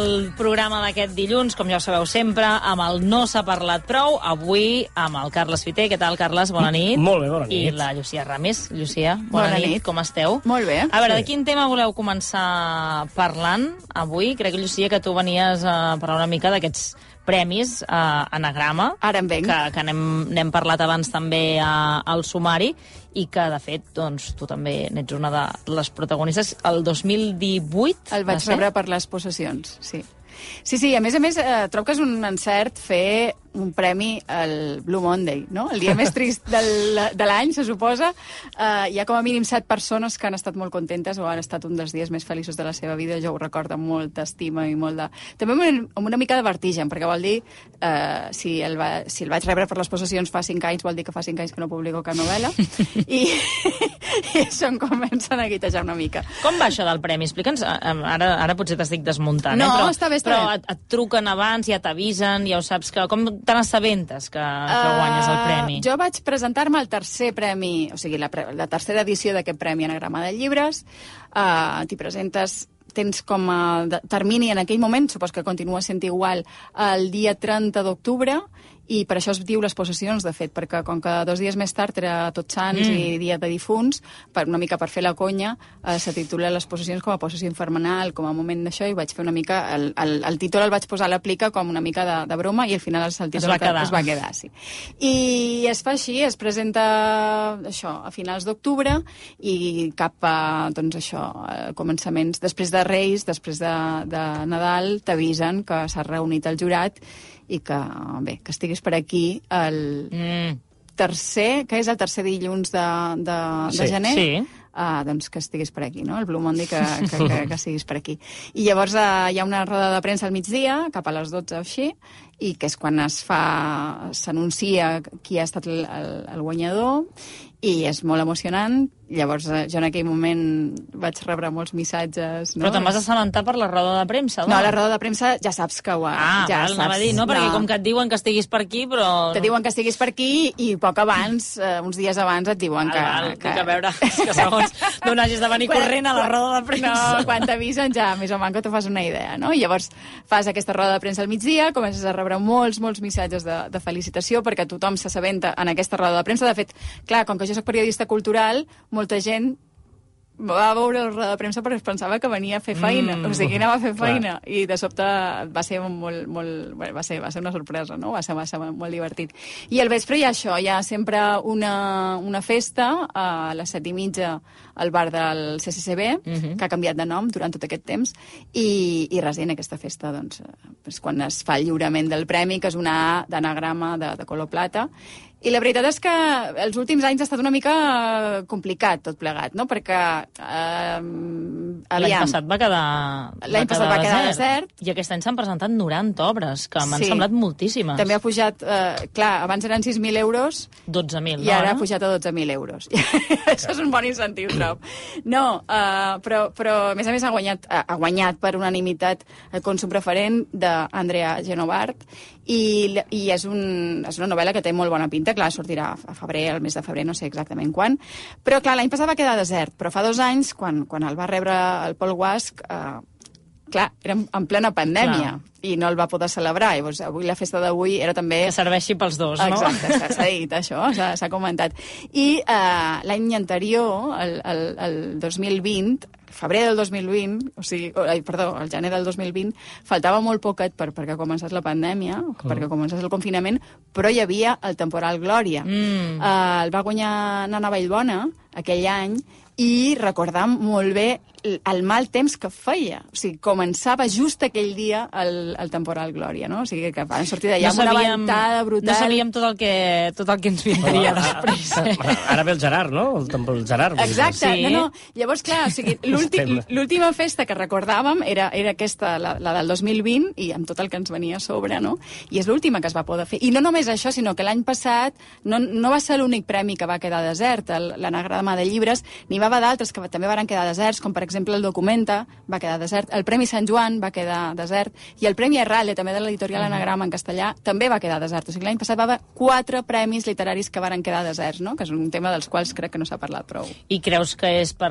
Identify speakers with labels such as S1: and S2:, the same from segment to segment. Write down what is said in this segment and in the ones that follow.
S1: El programa d'aquest dilluns, com ja ho sabeu sempre, amb el No s'ha parlat prou, avui amb el Carles Fiter. Què tal, Carles? Bona nit.
S2: Molt bé, bona nit.
S1: I la Llucia Ramis. Llucia, bona,
S3: Bona
S1: nit.
S3: nit.
S1: Com esteu?
S3: Molt bé.
S1: A veure,
S2: Sí.
S1: de quin tema voleu començar parlant avui? Crec, Llucia, que tu venies a parlar una mica d'aquests premis a Anagrama.
S3: Ara.
S1: Que, que n'hem parlat abans també a, al sumari i que, de fet, doncs, tu també n'ets una de les protagonistes. El 2018...
S3: El vaig
S1: va
S3: rebre per les possessions, sí. Sí, sí, a més a més, eh, trobo que és un encert fer un premi al Blue Monday, no? El dia més trist del, de l'any, se suposa. Eh, hi ha com a mínim set persones que han estat molt contentes o han estat un dels dies més feliços de la seva vida. Jo ho recordo amb molta estima i molt de... També amb una, amb una mica de vertigen, perquè vol dir, eh, si, el va, si el vaig rebre per les possessions fa cinc anys, vol dir que fa cinc anys que no publico cap novel·la. I, i això em comença a neguitejar una mica.
S1: Com va això del premi? Explica'ns, eh, ara, ara potser t'estic desmuntant,
S3: No,
S1: eh? però,
S3: està bé, està
S1: però
S3: bé.
S1: Et, et truquen abans, ja t'avisen, ja ho saps, que com te n'assabentes que, que guanyes el premi?
S3: Uh, jo vaig presentar-me al tercer premi, o sigui, la, pre- la tercera edició d'aquest Premi Anagrama de Llibres. Uh, T'hi presentes tens com a termini en aquell moment, supos que continua sent igual, el dia 30 d'octubre, i per això es diu les possessions, de fet, perquè com que dos dies més tard era Tots Sants mm. i Dia de Difunts, per una mica per fer la conya, eh, se titula les possessions com a possessió infernal, com a moment d'això, i vaig fer una mica... El, el, el títol el vaig posar a l'aplica com una mica de, de broma, i al final el títol
S1: va quedar.
S3: es va quedar, sí. I es fa així, es presenta això a finals d'octubre i cap a, doncs això, a començaments, després de Reis, després de, de Nadal, t'avisen que s'ha reunit el jurat i que, bé, que estiguis per aquí el
S1: Mm,
S3: tercer, que és el tercer dilluns de, de, de
S2: Sí,
S3: gener,
S1: sí.
S3: uh, doncs que estiguis per aquí, no? El Blue Monday, que, que, que, que estiguis per aquí. I llavors uh, hi ha una roda de premsa al migdia, cap a les 12 o així, i que és quan es fa, s'anuncia qui ha estat el, el, el guanyador, i és molt emocionant. Llavors, eh, jo en aquell moment vaig rebre molts missatges... No?
S1: Però te'n vas assabentar per la roda de premsa,
S3: No, a la roda de premsa ja saps que ho ha...
S1: Ah,
S3: ja
S1: val, a dir, no? Perquè com que et diuen que estiguis per aquí, però...
S3: Te diuen que estiguis per aquí i poc abans, eh, uns dies abans, et diuen
S1: Val,
S3: que...
S1: val, que... que a veure, és que segons d'on hagis de venir
S3: Quan-
S1: corrent a la roda de premsa.
S3: No, quan t'avisen ja més o manco te fas una idea, no? I llavors fas aquesta roda de premsa al migdia, comences a rebre molts, molts missatges de, de felicitació perquè tothom s'assabenta en aquesta roda de premsa. De fet, clar, com que jo sóc periodista cultural, molta gent va veure la roda de premsa perquè es pensava que venia a fer feina,
S1: Mm,
S3: mm, o sigui, anava a fer
S2: clar.
S3: feina, i de sobte va ser molt, molt, bé, va ser, va ser una sorpresa, no? Va ser, va ser molt divertit. I al vespre hi ha això, hi ha sempre una, una festa a les set i mitja al bar del CCCB,
S1: Mhm.
S3: que ha canviat de nom durant tot aquest temps, i, i res, en aquesta festa, doncs, és quan es fa el lliurament del premi, que és una A d'anagrama de, de color plata, i la veritat és que els últims anys ha estat una mica eh, complicat tot plegat, no? Perquè, eh,
S1: L'any passat va quedar...
S3: L'any passat va quedar desert.
S1: I aquest any s'han presentat 90 obres, que m'han
S3: Sí.
S1: semblat moltíssimes.
S3: també ha pujat, eh, clar, abans eren 6.000 euros,
S1: 12.000,
S3: i ara ha pujat a 12.000 euros. Això és un bon incentiu, trob. No, uh, però, però a més a més ha guanyat, ha ha guanyat per unanimitat el consum preferent d'Andrea Genovart i, i és, un, és una novel·la que té molt bona pinta, clar, sortirà a febrer, al mes de febrer, no sé exactament quan, però clar, l'any passat va quedar desert, però fa dos anys, quan, quan el va rebre el Paul Guasc, eh, clar, era en- en plena pandèmia
S1: Clar.
S3: i no el va poder celebrar. Llavors, avui la festa d'avui era també...
S1: Que serveixi pels dos, no?
S3: Exacte, s'ha- dit això, s'ha comentat. I eh, l'any anterior, el, el, el 2020, febrer del 2020, o sigui, ai, perdó, el gener del 2020, faltava molt poquet per, perquè començés la pandèmia, perquè començés el confinament, però hi havia el temporal Glòria.
S1: Mm.
S3: Eh, el va guanyar Nana Vallbona aquell any i recordam molt bé el mal temps que feia. O sigui, començava just aquell dia el, el temporal Glòria, no? O sigui, que van sortir d'allà amb una ventada brutal.
S1: no sabíem tot el que, tot el que ens vindria després. Eh?
S2: Ara ve el Gerard, no? El, el Gerard.
S3: Exacte,
S1: Sí.
S3: no, no. Llavors, clar, o sigui, l'última festa que recordàvem era, era aquesta, la, la del 2020, i amb tot el que ens venia a sobre, no? I és l'última que es va poder fer. I no només això, sinó que l'any passat no, no va ser l'únic premi que va quedar desert, el- l'anagrama de llibres, n'hi va haver d'altres que també van quedar deserts, com per exemple el Documenta va quedar desert, el Premi Sant Joan va quedar desert, i el Premi Errale, també de l'editorial Anagrama en castellà, també va quedar desert. O sigui, l'any passat va haver quatre premis literaris que varen quedar deserts, no? que és un tema dels quals crec que no s'ha parlat prou.
S1: I creus que és per,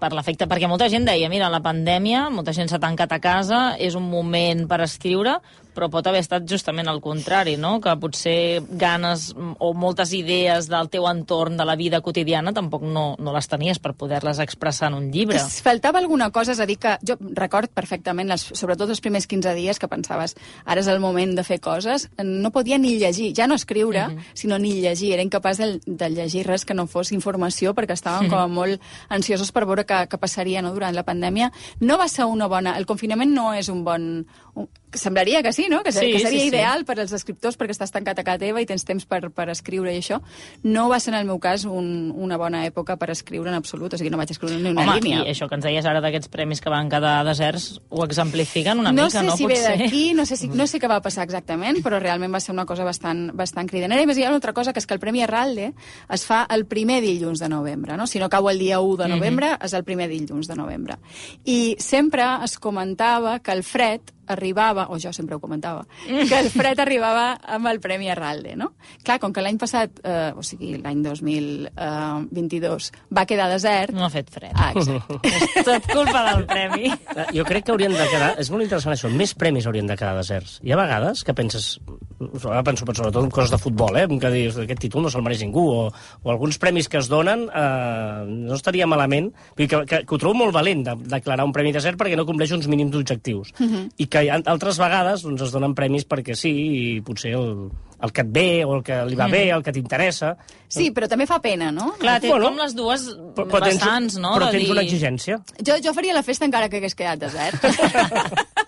S1: per l'efecte? Perquè molta gent deia, mira, la pandèmia, molta gent s'ha tancat a casa, és un moment per escriure, però pot haver estat justament el contrari, no? Que potser ganes o moltes idees del teu entorn, de la vida quotidiana, tampoc no, no les tenies per poder-les expressar en un llibre.
S3: Es faltava alguna cosa, és a dir, que jo record perfectament, les, sobretot els primers 15 dies, que pensaves, ara és el moment de fer coses, no podia ni llegir, ja no escriure,
S1: Mhm.
S3: sinó ni llegir, era incapaç de, de llegir res que no fos informació, perquè estàvem com a molt ansiosos per veure què, què passaria no, durant la pandèmia. No va ser una bona... El confinament no és un bon... Un, semblaria que sí, no? Que,
S1: Sí,
S3: que seria
S1: sí, sí.
S3: ideal per als escriptors perquè estàs tancat a casa teva i tens temps per, per escriure i això. No va ser, en el meu cas, un, una bona època per escriure en absolut, o sigui, no vaig escriure ni una
S1: Home,
S3: línia.
S1: i això que ens deies ara d'aquests premis que van quedar deserts, ho exemplifiquen una
S3: no
S1: mica,
S3: sé
S1: no?
S3: si ve d'aquí, no, sé si, no sé què va passar exactament, però realment va ser una cosa bastant, bastant cridanera. I més hi ha una altra cosa, que és que el Premi Arralde es fa el primer dilluns de novembre, no? Si no cau el dia 1 de novembre, és el primer dilluns de novembre. I sempre es comentava que el fred arribava, o jo sempre ho comentava, que el fred arribava amb el Premi Arralde, no? Clar, com que l'any passat, eh, o sigui, l'any 2022, va quedar desert...
S1: No ha fet fred.
S3: Ah, exacte.
S1: És tot culpa del premi.
S2: Eh, Jo crec que haurien de quedar... És molt interessant això. Més premis haurien de quedar deserts. Hi ha vegades que penses... Ara penso però sobretot en coses de futbol, eh? Que dius, aquest títol no se'l mereix ningú. O, o alguns premis que es donen eh, no estaria malament. Que, que, que ho trobo molt valent de declarar un premi desert perquè no compleix uns mínims objectius. I que hi ha, altres vegades doncs, es donen premis perquè sí, i potser el, el que et ve, o el que li va bé, el que t'interessa...
S3: Sí, però també fa pena, no?
S1: Clar, té
S2: Bueno,
S1: com les dues
S2: Però, però tens,
S1: vessants, no?
S2: però
S1: de
S2: tens
S1: dir-
S2: una exigència.
S3: Jo, jo faria la festa encara que hagués quedat desert.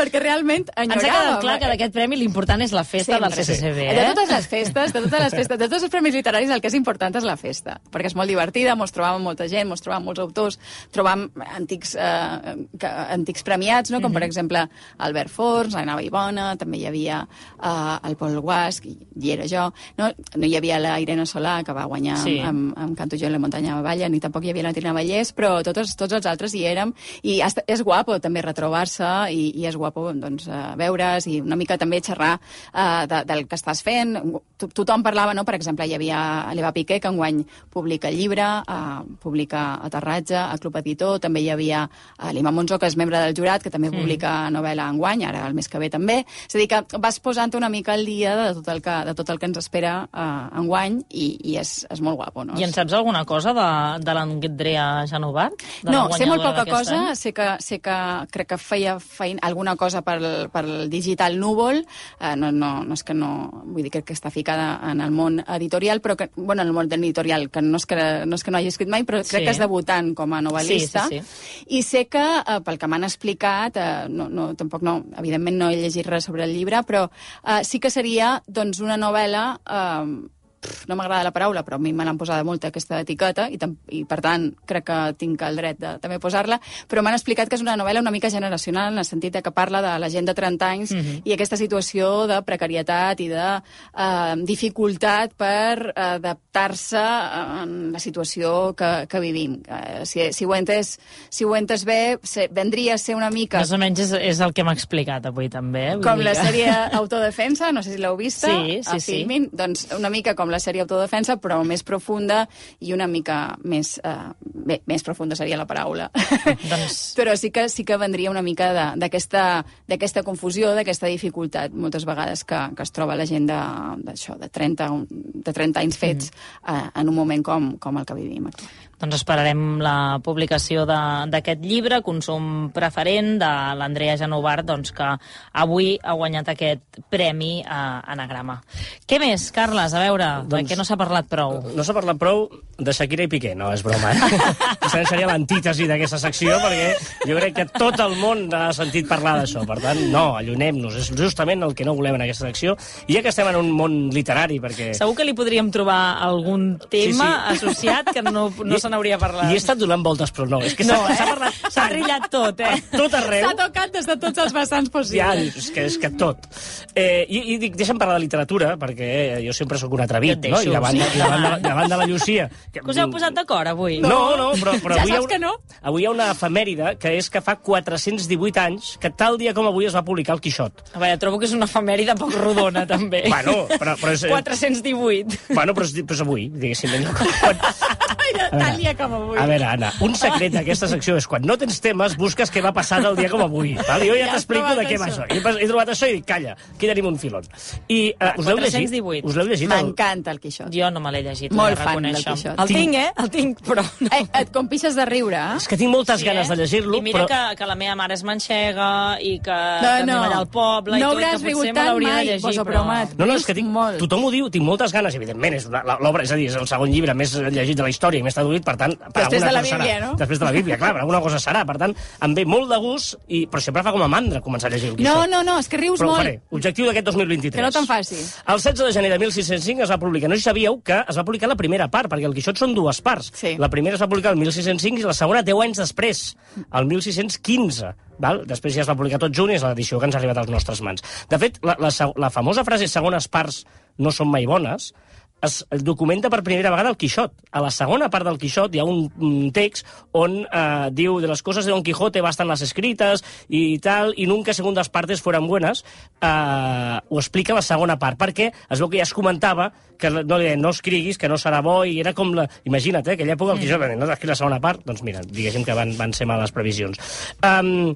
S3: Perquè realment
S1: Ens ha quedat clar que d'aquest premi l'important és la festa del
S3: Sempre.
S1: CCCB,
S3: De
S1: eh?
S3: totes les festes, de totes les festes, de tots els premis literaris, el que és important és la festa, perquè és molt divertida, mos trobàvem amb molta gent, mos trobàvem molts autors, trobàvem antics, eh, que, antics premiats, no? com per exemple Albert Forns, la Nava Ibona, també hi havia eh, el Pol Guasc, i hi era jo, no? no hi havia la Irene Solà, que va guanyar
S1: Sí.
S3: sí. amb, amb Canto jo en la muntanya de Valla, ni tampoc hi havia la Tina Vallès, però tots, tots els altres hi érem, i és guapo també retrobar-se, i, i és guapo doncs, eh, veure's, i una mica també xerrar eh, de, del que estàs fent. To tothom parlava, no? per exemple, hi havia l'Eva Piqué, que enguany publica llibre, eh, publica Aterratge, a Club Editor, també hi havia eh, l'Ima Monzó, que és membre del jurat, que també
S1: Mm.
S3: publica novel·la enguany, ara el mes que ve també. És a dir, que vas posant una mica al dia de tot el que, de tot el que ens espera eh, enguany, i, i és, és molt guapo. No?
S1: I en saps alguna cosa de, de l'Andrea Janovat?
S3: No, sé molt poca cosa,
S1: any?
S3: sé que, sé que crec que feia feina, alguna cosa pel, pel digital núvol, eh, no, no, no és que no, vull dir, crec que està ficada en el món editorial, però que, bueno, en el món editorial, que no és que no, és que no hagi escrit mai, però crec
S1: Sí.
S3: que és debutant com a novel·lista.
S1: Sí, sí,
S3: I sé que, eh, pel que m'han explicat, eh, no, no, tampoc no, evidentment no he llegit res sobre el llibre, però eh, sí que seria doncs, una novel·la eh, pf, no m'agrada la paraula, però a mi me l'han posada molt aquesta etiqueta i, i per tant crec que tinc el dret de també posar-la, però m'han explicat que és una novel·la una mica generacional en el sentit que parla de la gent de 30 anys
S1: Mhm.
S3: i aquesta situació de precarietat i de eh, dificultat per adaptar-se en la situació que, que vivim. Eh, si, si, ho he entès, si ho he entès bé, se, vendria a ser una mica
S1: Més o menys és, és el que m'ha explicat avui també. eh? Vull
S3: com
S1: dir
S3: la sèrie Autodefensa, no sé si l'heu vista,
S1: Sí, sí,
S3: a
S1: sí.
S3: Filmin, doncs una mica com la sèrie Autodefensa, però més profunda i una mica més... Uh, bé, més profunda seria la paraula.
S1: Doncs-
S3: però sí que sí que vendria una mica de- d'aquesta confusió, d'aquesta dificultat, moltes vegades que, que es troba la gent de, d'això, de, 30, un- de 30 anys fets
S1: Mm.
S3: uh, en un moment com, com el que vivim actualment.
S1: Doncs esperarem la publicació de- d'aquest llibre, Consum preferent, de l'Andrea Genovart, doncs, que avui ha guanyat aquest premi a Anagrama. Què més, Carles? A veure, doncs, de què no s'ha parlat prou?
S2: No s'ha parlat prou de Shakira i Piqué, no, és broma. Eh? Seria l'antítesi d'aquesta secció, perquè jo crec que tot el món ha sentit parlar d'això. Per tant, no, allunem-nos. És justament el que no volem en aquesta secció. I ja que estem en un món literari, perquè...
S1: Segur que li podríem trobar algun tema
S2: Sí, sí.
S1: associat que no, no se n'hauria parlat.
S2: I he estat donant voltes, però no. És que
S1: No,
S2: s'ha
S1: eh?
S2: s'ha parlat...
S1: S'ha trillat tot, eh?
S2: Tot arreu.
S3: S'ha tocat des de tots els vessants
S2: Ja,
S3: possibles.
S2: és que, és que tot. Eh, i, I dic, deixa'm parlar de literatura, perquè eh, jo sempre sóc un atrevit, no? I davant,
S1: sí.
S2: davant, de, davant de la Llucia... Que,
S1: Que us heu posat d'acord avui?
S2: No, no, però, però
S3: Ja
S2: avui, ha
S3: saps
S2: un-
S3: que no?
S2: avui hi ha una efemèride que és que fa 418 anys que tal dia com avui es va publicar el Quixot.
S1: A veure, trobo que és una efemèride poc rodona, també.
S2: Bueno, però, però és...
S1: 418.
S2: Bueno, però és, però és avui, diguéssim. No? Quan,
S3: Tal dia com avui.
S2: a veure, Anna, un secret d'aquesta secció és quan no tens temes, busques què va passar del dia com avui. Val? Jo ja,
S3: Ja
S2: t'explico de què va
S3: això.
S2: això. He, trobat això i dic, calla, aquí tenim un filon. I uh, us l'heu llegit?
S1: 418.
S2: Us l'heu llegit? el-
S3: M'encanta el Quixot.
S1: Jo no me l'he llegit,
S3: Molt
S1: he de
S3: fan del. Quixot.
S1: El tinc, eh? El tinc, però... No.
S3: Eh, et compixes de riure, eh?
S2: És que tinc moltes ganes de llegir-lo,
S1: I mira
S2: però...
S1: que, que la meva mare és manxega i que
S3: No, no.
S1: allà al poble
S3: No
S1: i tot, que potser me
S3: tant
S1: l'hauria de llegir, però...
S3: promet.
S2: No, no, és que tinc,
S3: Molt.
S2: tothom ho diu, tinc moltes ganes, evidentment, és una- l'obra, és a dir, és el segon llibre més llegit de la història i més traduït, per tant... Per
S3: Després de la Bíblia,
S2: serà.
S3: no?
S2: Després de la Bíblia, clar, per alguna cosa serà, per tant, em ve molt de gust, i, però sempre fa com a mandra començar a llegir el
S3: No,
S2: Quixot.
S3: no, no, és que rius
S2: Però
S3: molt.
S2: faré. Objectiu d'aquest 2023.
S3: Que no te'n faci.
S2: El 16 de gener de 1605 es va publicar. No si sabíeu que es va publicar la primera part, perquè el Quixot són dues parts.
S3: Sí.
S2: La primera es va publicar el 1605 i la segona 10 anys després, el 1615. Val? Després ja es va publicar tot junt i és l'edició que ens ha arribat als nostres mans. De fet, la, la, la famosa frase segones parts no són mai bones es documenta per primera vegada el Quixot. A la segona part del Quixot hi ha un, un text on eh, diu de les coses de Don Quijote bastan las escritas i tal, i nunca segundas partes fueran buenas, eh, ho explica la segona part, perquè es veu que ja es comentava que no, no escriguis, que no serà bo, i era com la... Imagina't, eh, aquella època el Quixot, no escrit la segona part, doncs mira, diguéssim que van, van ser males previsions. Um,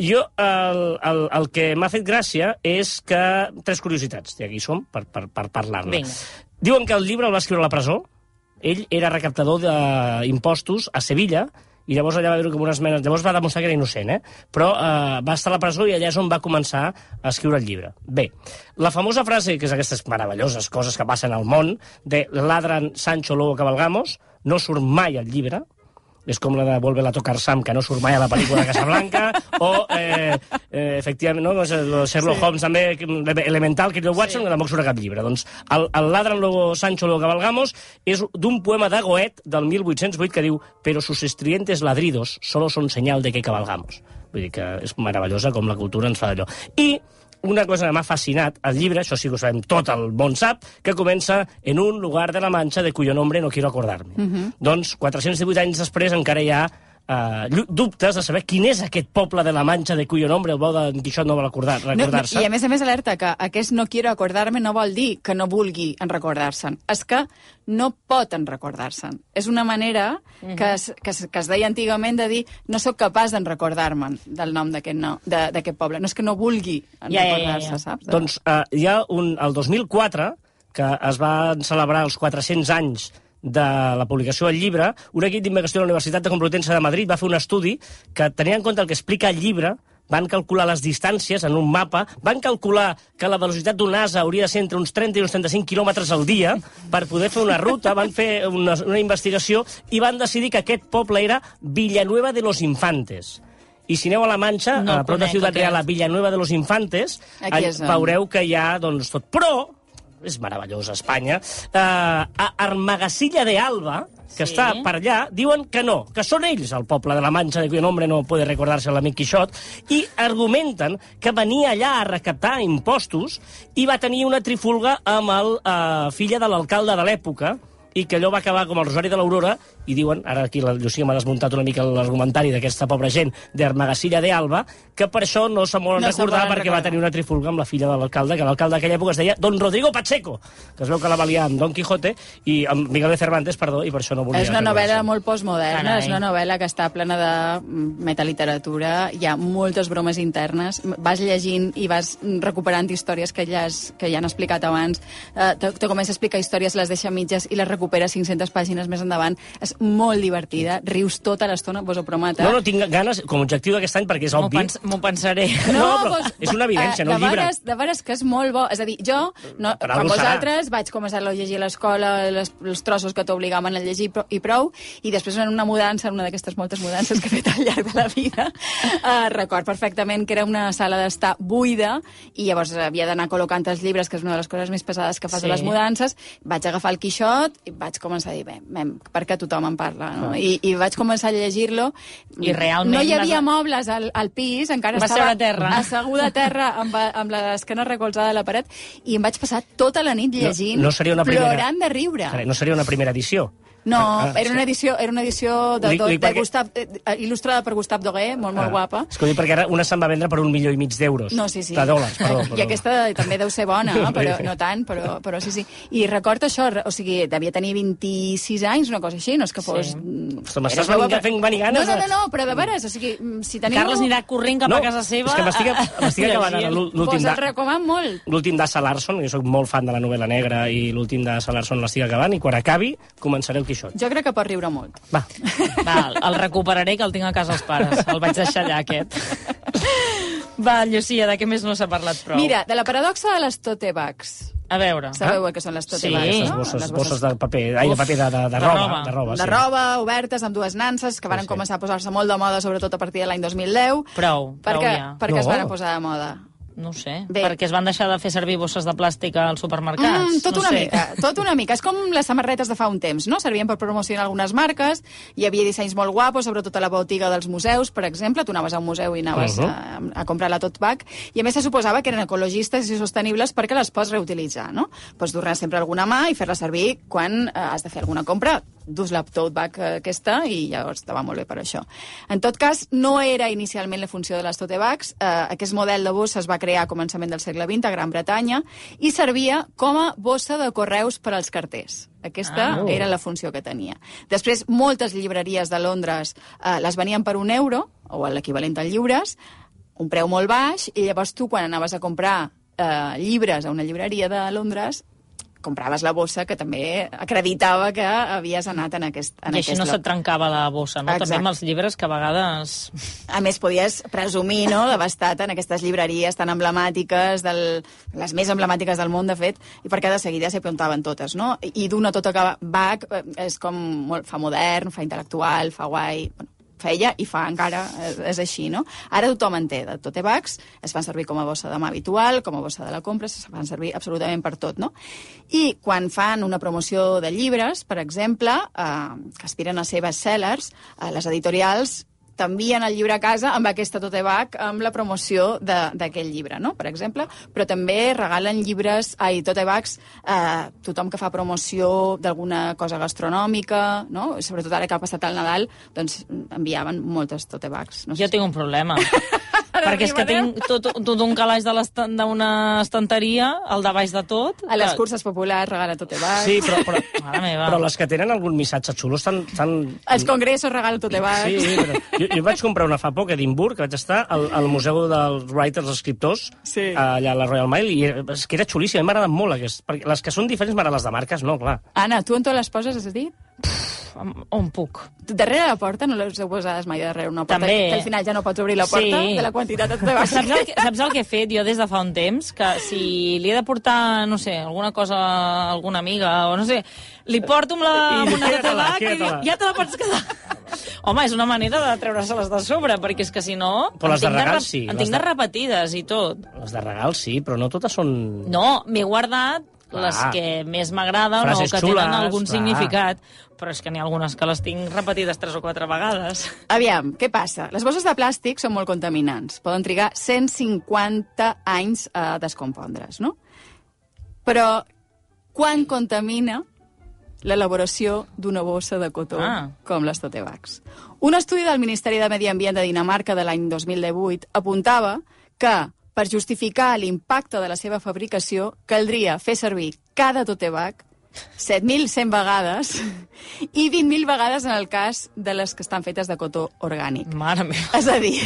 S2: jo, el, el, el que m'ha fet gràcia és que... Tres curiositats, i aquí som per, per, per parlar-ne. Diuen que el llibre el va escriure a la presó. Ell era recaptador d'impostos a Sevilla, i llavors allà va haver com unes menes... Llavors va demostrar que era innocent, eh? Però eh, va estar a la presó i allà és on va començar a escriure el llibre. Bé, la famosa frase, que és aquestes meravelloses coses que passen al món, de ladran Sancho Lobo Cabalgamos, no surt mai al llibre, és com la de Volver a tocar Sam, que no surt mai a la pel·lícula de Casablanca, o, eh, eh, efectivament, no? Doncs, el Sherlock sí. Holmes també, Elemental, que Watson, sí. que tampoc surt a cap llibre. Doncs el, el Ladran Lobo Sancho Lobo Cabalgamos és d'un poema de Goethe del 1808 que diu «Pero sus estrientes ladridos solo son señal de que cabalgamos». Vull dir que és meravellosa com la cultura ens fa d'allò. I una cosa que m'ha fascinat, el llibre, això sí que ho sabem, tot el món sap, que comença en un lugar de la Manxa de cuyo nombre no quiero acordarme. Uh -huh. Doncs 418 anys després encara hi ha uh, dubtes de saber quin és aquest poble de la Manxa de cuyo nombre el bo de Quixot no vol acordar-
S3: No, no,
S2: recordar-se.
S3: I a més a més alerta que aquest no quiero acordarme no vol dir que no vulgui en recordar-se'n. És que no pot en recordar-se'n. És una manera que es, que, es, que es deia antigament de dir no sóc capaç d'en recordar-me'n del nom d'aquest no, de- d'aquest poble. No és que no vulgui en
S1: Ja, ja, ja,
S3: recordar-se,
S1: ja.
S3: saps?
S2: Doncs uh, hi ha un, el 2004, que es van celebrar els 400 anys de la publicació del llibre, un equip d'investigació de la Universitat de Complutense de Madrid va fer un estudi que tenia en compte el que explica el llibre, van calcular les distàncies en un mapa, van calcular que la velocitat d'un asa hauria de ser entre uns 30 i uns 35 quilòmetres al dia per poder fer una ruta, van fer una, una investigació i van decidir que aquest poble era Villanueva de los Infantes. I si aneu a la Manxa,
S1: No
S2: a prop de Ciutat. Real, a Villanueva de los Infantes, veureu que hi ha doncs, tot. Però, és meravellós, Espanya, uh, a Armagasilla de Alba, que
S1: Sí.
S2: està per allà, diuen que no, que són ells el poble de la Manxa, de cuyo nombre no puede recordarse l'amic Quixot, i argumenten que venia allà a recaptar impostos i va tenir una trifulga amb el uh, filla de l'alcalde de l'època, i que allò va acabar com el Rosari de l'Aurora, i diuen, ara aquí la Llucia m'ha desmuntat una mica l'argumentari d'aquesta pobra gent d'Armagasilla de Alba, que per això no se volen
S3: No se
S2: recordar
S3: volen
S2: perquè va
S3: recordar.
S2: tenir una trifulga amb la filla de l'alcalde, que l'alcalde d'aquella època es deia Don Rodrigo Pacheco, que es veu que la valia amb Don Quijote, i amb Miguel de Cervantes, perdó, i per això no volia
S3: És una novel·la molt postmoderna,
S1: Carai.
S3: és una novel·la que està plena de metaliteratura, hi ha moltes bromes internes, vas llegint i vas recuperant històries que ja, has, que ja han explicat abans, eh, te, te comença a explicar històries, les deixa mitges i les recupera recupera 500 pàgines més endavant. És molt divertida, rius tota l'estona, vos ho prometo.
S2: No, no, tinc ganes, com a objectiu d'aquest any, perquè és
S1: M'ho
S2: obvi...
S1: pens m'ho pensaré.
S2: No, però
S3: doncs,
S2: és una evidència,
S3: eh,
S2: no el llibre.
S3: Veres, de veres que és molt bo. És a dir, jo, no,
S2: Per
S3: com vosaltres, vaig començar a llegir a l'escola les, els trossos que t'obligaven a llegir pro- i prou, i després en una mudança, en una d'aquestes moltes mudances que he fet al llarg de la vida, eh, record perfectament que era una sala d'estar buida, i llavors havia d'anar col·locant els llibres, que és una de les coses més pesades que fas
S1: Sí.
S3: a les mudances, vaig agafar el Quixot i vaig començar a dir, bé, mem, perquè tothom en parla, no? I, i vaig començar a llegir-lo.
S1: I realment
S3: No hi havia
S1: vas-
S3: mobles al, al pis, encara
S1: Vas
S3: estava
S1: a terra.
S3: asseguda a terra amb, amb l'esquena recolzada a la paret i em vaig passar tota la nit llegint,
S2: no seria una primera-
S3: plorant de riure.
S2: No seria una primera edició.
S3: No,
S2: Ah,
S3: era una edició, era una edició de,
S2: Li-
S3: de,
S2: li-
S3: de
S2: perquè-
S3: Gustav, eh, il·lustrada per Gustav Dogué, molt, molt
S2: Ah,
S3: guapa.
S2: Que dic perquè ara una se'n va vendre per un milió i mig d'euros.
S3: No, sí, sí.
S2: De dòlars, perdó.
S3: I aquesta també deu ser bona,
S2: No,
S3: però no tant, però, però sí, sí. I record això, o sigui, devia tenir 26 anys, una cosa així, no és que fos...
S1: Sí.
S3: mm,
S2: Ostres, m'estàs venint- fent venir ganes
S3: No, no,
S2: de-
S3: no, no, però de veres, o sigui, mm, si teniu...
S1: Carles anirà corrent cap
S2: no,
S1: a casa seva.
S2: És que m'estic acabant ara l'últim
S3: Pues
S2: de-
S3: el recoman molt.
S2: l'últim d'Assa Larson, jo sóc molt fan de la novel·la negra i l'últim d'Assa Larson l'estic acabant i quan acabi començaré el Quixot.
S3: Jo crec que pot riure molt.
S2: Va,
S1: Va, el recuperaré, que el tinc a casa els pares. El vaig deixar allà, aquest. Va, Llucia, de què més no s'ha parlat prou?
S3: Mira, de la paradoxa de les tote bags.
S1: A veure.
S3: Sabeu el que són les tote
S1: Sí.
S3: bags, no?
S2: bosses,
S3: Les
S2: bosses de paper, ai, de paper de, de, de,
S1: de
S2: roba,
S1: roba.
S2: de roba,
S3: de
S2: sí.
S3: roba, obertes, amb dues nanses, que van
S2: sí.
S3: començar a posar-se molt de moda, sobretot a partir de l'any 2010.
S1: Prou, prou
S3: perquè,
S1: ja.
S3: perquè es
S2: No.
S3: van posar de moda.
S1: No ho sé,
S3: Bé.
S1: perquè es van deixar de fer servir bosses de plàstic als supermercats.
S3: Mm, tot
S1: no
S3: una
S1: sé.
S3: mica, tot una mica. És com les samarretes de fa un temps, no? Servien per promocionar algunes marques, hi havia dissenys molt guapos, sobretot a la botiga dels museus, per exemple. Tu anaves a un museu i anaves
S2: Uh -huh.
S3: a, a comprar la tote bag, i a més se suposava que eren ecologistes i sostenibles perquè les pots reutilitzar, no? Pots dur-ne sempre alguna mà i fer-la servir quan eh, has de fer alguna compra dus la tote bag eh, aquesta i llavors te va molt bé per això. En tot cas, no era inicialment la funció de les tote bags. Eh, aquest model de bossa es va crear a començament del segle XX a Gran Bretanya i servia com a bossa de correus per als carters. Aquesta
S1: Ah.
S3: ah. era la funció que tenia. Després, moltes llibreries de Londres eh, les venien per un euro, o l'equivalent a llibres, un preu molt baix, i llavors tu, quan anaves a comprar eh, llibres a una llibreria de Londres, compraves la bossa que també acreditava que havies anat en aquest, en
S1: I així
S3: aquest
S1: no
S3: lloc.
S1: se't trencava la bossa, no?
S3: Exacte.
S1: També amb els llibres, que a vegades...
S3: A més, podies presumir no, d'haver estat en aquestes llibreries tan emblemàtiques, del, les més emblemàtiques del món, de fet, i perquè de seguida s'hi apuntaven totes, no? I d'una tota que eh, és com molt, fa modern, fa intel·lectual, fa guai... Bueno, feia i fa encara, és, és així, no? Ara tothom en té, de tote bags, es fan servir com a bossa de mà habitual, com a bossa de la compra, es fan servir absolutament per tot, no? I quan fan una promoció de llibres, per exemple, eh, que aspiren a ser bestsellers, eh, les editorials t'envien el llibre a casa amb aquesta tote bag amb la promoció de- d'aquell llibre, no? per exemple, però també regalen llibres, ai, tote bags, eh, tothom que fa promoció d'alguna cosa gastronòmica, no? sobretot ara que ha passat el Nadal, doncs enviaven moltes tote bags. No
S1: Jo
S3: si-
S1: tinc un problema. perquè és que tinc tot, tot un calaix d'una estanteria, al de baix de tot.
S3: A les curses populars regala tote bags.
S2: Sí, però, però,
S1: Mare meva.
S2: però les que tenen algun missatge xulo estan... estan...
S3: Els congressos regalen tote bags.
S2: Sí, però jo, jo vaig comprar una fa poc a Edimburg, que vaig estar al, al Museu dels Writers, escriptors,
S3: Sí.
S2: allà a la Royal Mail, i és que era xulíssim, a mi m'agraden molt aquest, perquè les que són diferents m'agraden les de marques, no, clar.
S3: Anna, tu on te les poses, has dit?
S1: On puc?
S3: Darrere la porta, no les heu posades mai darrere una porta,
S1: També.
S3: que al final ja no pots obrir la porta
S1: Sí.
S3: de la quantitat de bags.
S1: Saps el, que, saps el que he fet jo des de fa un temps? Que si li he de portar, no sé, alguna cosa a alguna amiga, o no sé, li porto amb, la,
S2: I
S1: amb una tote bag i dic, ja te la pots quedar. Home, és una manera de treure-se-les de sobre, perquè és que si no...
S2: Però les de
S1: tinc
S2: regal sí,
S1: En tinc
S2: de-
S1: de repetides i tot.
S2: Les de regal sí, però no totes són...
S1: No, m'he guardat les
S2: Clar.
S1: que més m'agraden o que
S2: xules,
S1: tenen algun
S2: clar.
S1: significat, però és que n'hi ha algunes que les tinc repetides tres o quatre vegades.
S3: Aviam, què passa? Les bosses de plàstic són molt contaminants. Poden trigar 150 anys a descompondre's, no? Però quan contamina l'elaboració d'una bossa de cotó
S1: Ah.
S3: com les tote bags? Un estudi del Ministeri de Medi Ambient de Dinamarca de l'any 2018 apuntava que per justificar l'impacte de la seva fabricació caldria fer servir cada tote bag 7.100 vegades i 20.000 vegades en el cas de les que estan fetes de cotó orgànic.
S1: Mare meva.
S3: És a dir,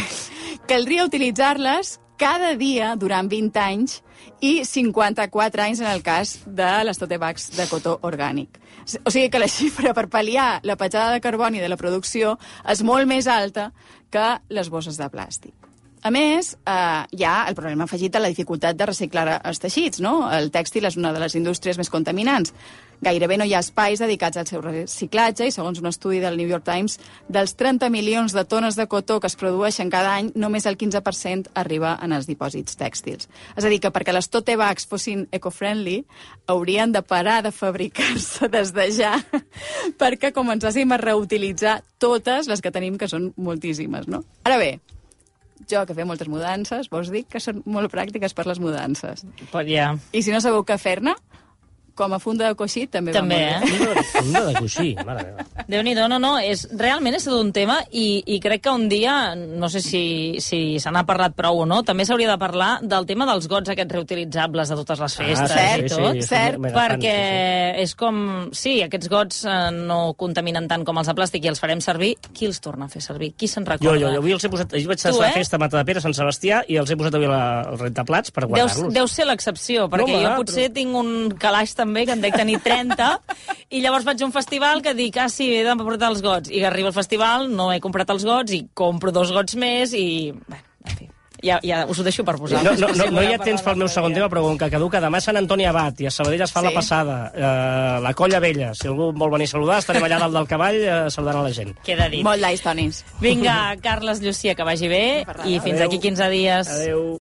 S3: caldria utilitzar-les cada dia durant 20 anys i 54 anys en el cas de les tote bags de cotó orgànic. O sigui que la xifra per pal·liar la petjada de carboni de la producció és molt més alta que les bosses de plàstic. A més, eh, hi ha el problema afegit a la dificultat de reciclar els teixits. No? El tèxtil és una de les indústries més contaminants. Gairebé no hi ha espais dedicats al seu reciclatge i, segons un estudi del New York Times, dels 30 milions de tones de cotó que es produeixen cada any, només el 15% arriba en els dipòsits tèxtils. És a dir, que perquè les tote bags fossin eco-friendly, haurien de parar de fabricar-se des de ja perquè comencéssim a reutilitzar totes les que tenim, que són moltíssimes. No? Ara bé, jo, que fer moltes mudances, vos dic que són molt pràctiques per les mudances.
S1: Però ja...
S3: I si no sabeu què fer-ne, com a funda de coixí també,
S1: També,
S3: va molt bé.
S1: eh?
S2: Funda de coixí, mare meva.
S1: Déu-n'hi-do, no, no, és, realment és tot un tema i, i crec que un dia, no sé si, si se n'ha parlat prou o no, també s'hauria de parlar del tema dels gots aquests reutilitzables de totes les festes
S3: cert,
S1: i tot,
S3: sí, cert,
S2: mega fan,
S1: perquè
S2: sí,
S1: és com... Sí, aquests gots eh, no contaminen tant com els de plàstic i els farem servir. Qui els torna a fer servir? Qui se'n
S2: Jo,
S1: recorda?
S2: jo, jo avui els he posat... Ahir vaig
S1: Tu,
S2: a
S1: eh?
S2: la festa a Matadepera, Sant Sebastià, i els he posat avui la, al rentaplats per
S1: Deu,
S2: guardar-los.
S1: deu ser l'excepció, perquè
S2: home,
S1: jo potser tinc un calaix també, que en dec tenir 30, i llavors vaig a un festival que dic, ah, sí, he de portar els gots. I arriba al festival, no he comprat els gots, i compro dos gots més, i... Bueno, en fi, ja, ja us ho deixo per
S2: No,
S1: vosaltres.
S2: no, no, no
S1: voleu
S2: hi ha temps pel meu segon
S1: dia.
S2: tema, però com que caduca demà Sant Antoni Abat i a Sabadell es fa
S3: Sí.
S2: la passada, eh, la Colla Vella, si algú vol venir a saludar, estarem allà dalt del cavall eh, saludant a la gent.
S1: Queda dit.
S3: Molt nice, Tonis.
S1: Vinga, Carles Llucia, que vagi bé, i fins
S2: Adéu.
S1: aquí 15 dies.
S2: Adéu.